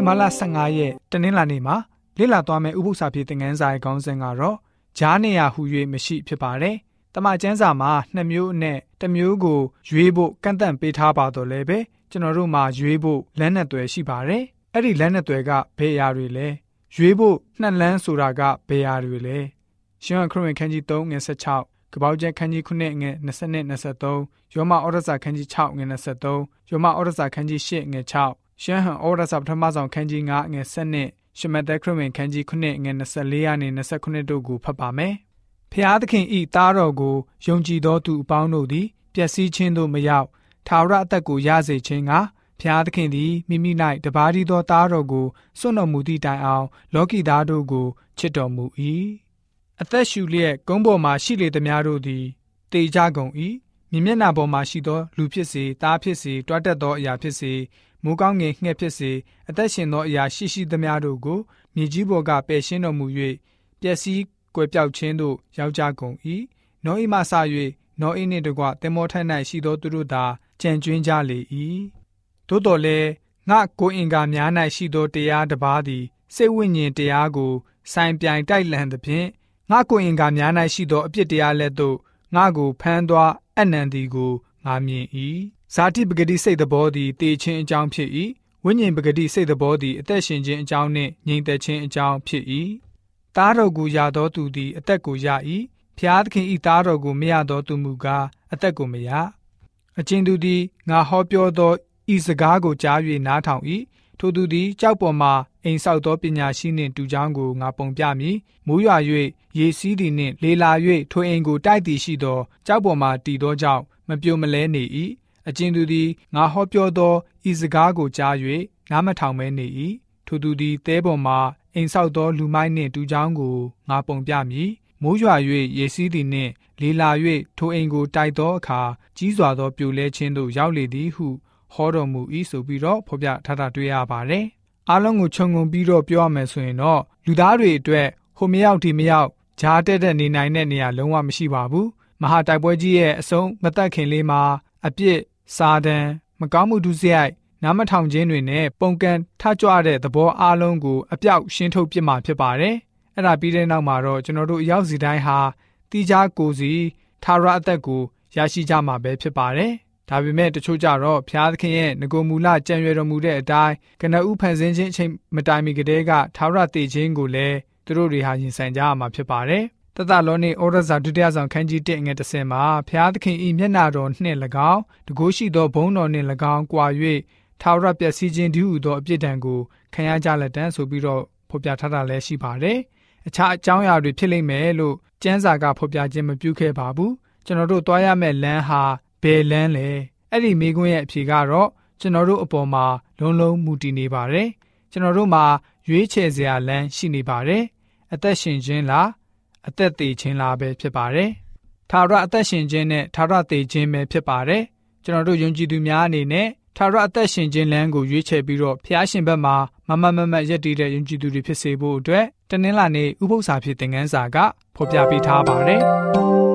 နေ့မလ15ရက်တနင်္လာနေ့မှာလေ့လာသွားမယ့်ဥပုသ္စာပြေသင်ခန်းစာရဲ့ခေါင်းစဉ်ကတော့ဂျားနေရဟူ၍မရှိဖြစ်ပါတယ်။တမန်ကျမ်းစာမှာနှစ်မျိုးနဲ့တစ်မျိုးကိုရွေးဖို့ကန့်သတ်ပေးထားပါတော့လည်းပဲကျွန်တော်တို့မှာရွေးဖို့လမ်းနဲ့သွယ်ရှိပါတယ်။အဲ့ဒီလမ်းနဲ့သွယ်ကဘယ်အရာတွေလဲ။ရွေးဖို့နှစ်လမ်းဆိုတာကဘယ်အရာတွေလဲ။ရှင်ခရစ်ဝင်ခန်းကြီး3ငွေ16ကပောက်ကျက်ခန်းကြီး9ငွေ20နဲ့23ယောမဩရစာခန်းကြီး6ငွေ23ယောမဩရစာခန်းကြီး8ငွေ6 ရှမ်းဟန်ဩရစာပထမဆုံးခန်းကြီး9ငွေ7နဲ့ရှမသက်ခရစ်ဝင်ခန်းကြီး9ငွေ24ရာနေ29တို့ကိုဖတ်ပါမယ်။ဖျားသခင်ဤသားတော်ကိုယုံကြည်သောသူအပေါင်းတို့သည်ပျက်စီးခြင်းသို့မရောက်ထာဝရအသက်ကိုရစေခြင်းကဖျားသခင်သည်မိမိ၌တပါးဒီသောသားတော်ကိုစွန့်တော်မူသည့်တိုင်အောင် လောကီသားတို့ကိုချစ်တော်မူ၏အသက်ရှူလျက်ကုန်းပေါ်မှရှိလေသမျှတို့သည်တေကြကုန်၏မြင်မျက်နှာပေါ်မှရှိသောလူဖြစ်စေသားဖြစ်စေတွားတက်သောအရာဖြစ်စေ မိုးကောင်းငယ်ငှက်ဖြစ်စေအသက်ရှင်သောအရာရှိရှိသမျှတို့ကိုမြေကြီးပေါ်ကပယ်ရှင်းတော်မူ၍ပျက်စီးကွယ်ပြောက်ခြင်းသို့ရောက်ကြကုန်၏နောအိမဆ၍နောအိနှင့်တကွတင်မောထိုင်၌ရှိသောသူတို့သာကြံကျွင်းကြလေ၏သို့တော်လည်းငါကိုအင်္ဂါများ၌ရှိသောတရားတစ်ပါးသည်စိတ်ဝိညာဉ်တရားကိုစိုင်ပြိုင်တိုက်လန်သဖြင့်ငါကိုအင်္ဂါများ၌ရှိသောအပြစ်တရားလက်သို့ငါကိုဖမ်းသွားအနံသည်ကိုငါမြင်၏ ဇာတိပဂတိစိတ်သဘောသည်တေခြင်းအကြောင်းဖြစ်၏ဝိညာဉ်ပဂတိစိတ်သဘောသည်အသက်ရှင်ခြင်းအကြောင်းနှင့်ငြိမ်သက်ခြင်းအကြောင်းဖြစ်၏သားတော်ကိုရသောသူသည်အသက်ကိုရ၏ဖျားသခင်ဤသားတော်ကိုမရသောသူမူကားအသက်ကိုမရအချင်းသူသည်ငါဟောပြောသောဤစကားကိုကြား၍နားထောင်၏ထိုသူသည်ကြောက်ပေါ်မှအိမ်ဆောက်သောပညာရှိနှင့်တူချောင်းကိုငါပုံပြမည်မိုးရွာ၍ရေစီးသည်နှင့်လေလာ၍ထိုအိမ်ကိုတိုက်သည်ရှိသောကြောက်ပေါ်မှတည်သောကြောင့်မပြိုမလဲနေ၏ အကျဉ်သူသည်ငါဟောပြောသောဤစကားကိုကြား၍နားမထောင်မဲနေ၏ထိုသူသည်တဲပေါ်မှအိမ်ဆောက်သောလူမိုက်နှင့်တူချောင်းကိုငါပုံပြမည်မိုးရွာ၍ရေစီးသည်နှင့်လေလာ၍ထိုအိမ်ကိုတိုက်သောအခါကြီးစွာသောပြိုလဲခြင်းသို့ရောက်လေသည်ဟုဟောတော်မူ၏ဆိုပြီးတော့ဖော်ပြထားတာတွေ့ရပါတယ်။အားလုံးကိုခြုံငုံပြီးတော့ပြောရမယ်ဆိုရင်တော့လူသားတွေအတွက်ဟိုမရောက်ဒီမရောက်ဂျားတက်တဲ့နေနိုင်တဲ့နေရာလုံးဝမရှိပါဘူး။မဟာတိုက်ပွဲကြီးရဲ့အဆုံးမသက်ခင်လေးမှာအပြစ် စာဒံမကောင်းမှုဒုစရိုက်နားမထောင်ခြင်းတွေနဲ့ပုံကန်ထကြွတဲ့သဘောအားလုံးကိုအပြောက်ရှင်းထုတ်ပြစ်မှာဖြစ်ပါတယ်။အဲ့ဒါပြီးတဲ့နောက်မှာတော့ကျွန်တော်တို့အရောက်စီတိုင်းဟာတိကျကိုစီထာဝရအသက်ကိုရရှိကြမှာပဲဖြစ်ပါတယ်။ဒါပေမဲ့တချို့ကြတော့ဖျားသခင်ရဲ့ငကိုမူလကြံရွယ်တော်မူတဲ့အတိုင်းကနဦးဖန်ဆင်းခြင်းအချိန်မတိုင်မီကတည်းကသာဝရတည်ခြင်းကိုလည်းသူတို့တွေဟာရင်ဆိုင်ကြရမှာဖြစ်ပါတယ်။ တသလောနေဩရစာဒုတိယဆောင်ခန်းကြီး1ငွေ30မှာဖျားသခင်ဤမျက်နာတော်နှင့်၎င်းတကိုးရှိသောဘုန်းတော်နှင့်၎င်းကွာ၍သာဝရပျက်စီးခြင်းတည်းဟူသောအပြစ်ဒဏ်ကိုခံရကြလက်တန်းဆိုပြီးတော့ဖော်ပြထားတာလည်းရှိပါတယ်။အခြားအကြောင်းအရာတွေဖြစ်လိမ့်မယ်လို့ကျမ်းစာကဖော်ပြခြင်းမပြုခဲ့ပါဘူး။ကျွန်တော်တို့သွားရမယ့်လမ်းဟာဘယ်လန်းလဲအဲ့ဒီမိကွန်းရဲ့အဖြေကတော့ကျွန်တော်တို့အပေါ်မှာလုံးလုံးမူတည်နေပါတယ်ကျွန်တော်တို့မှာရွေးချယ်စရာလမ်းရှိနေပါတယ်အသက်ရှင်ခြင်းလား အသက်သေးခြင်းလားပဲဖြစ်ပါတယ်ထာဝရအသက်ရှင်ခြင်းနဲ့ထာဝရသေခြင်းပဲဖြစ်ပါတယ်ကျွန်တော်တို့ယုံကြည်သူများအနေနဲ့ထာဝရအသက်ရှင်ခြင်းလမ်းကိုရွေးချယ်ပြီးတော့ဖျားရှင်ဘက်မှာမမမမရက်တည်တဲ့ယုံကြည်သူတွေဖြစ်စေဖို့အတွက်တနင်္လာနေ့ဥပုသ္စာဖြစ်တဲ့ငန်းစာကဖော်ပြပေးထားပါတယ်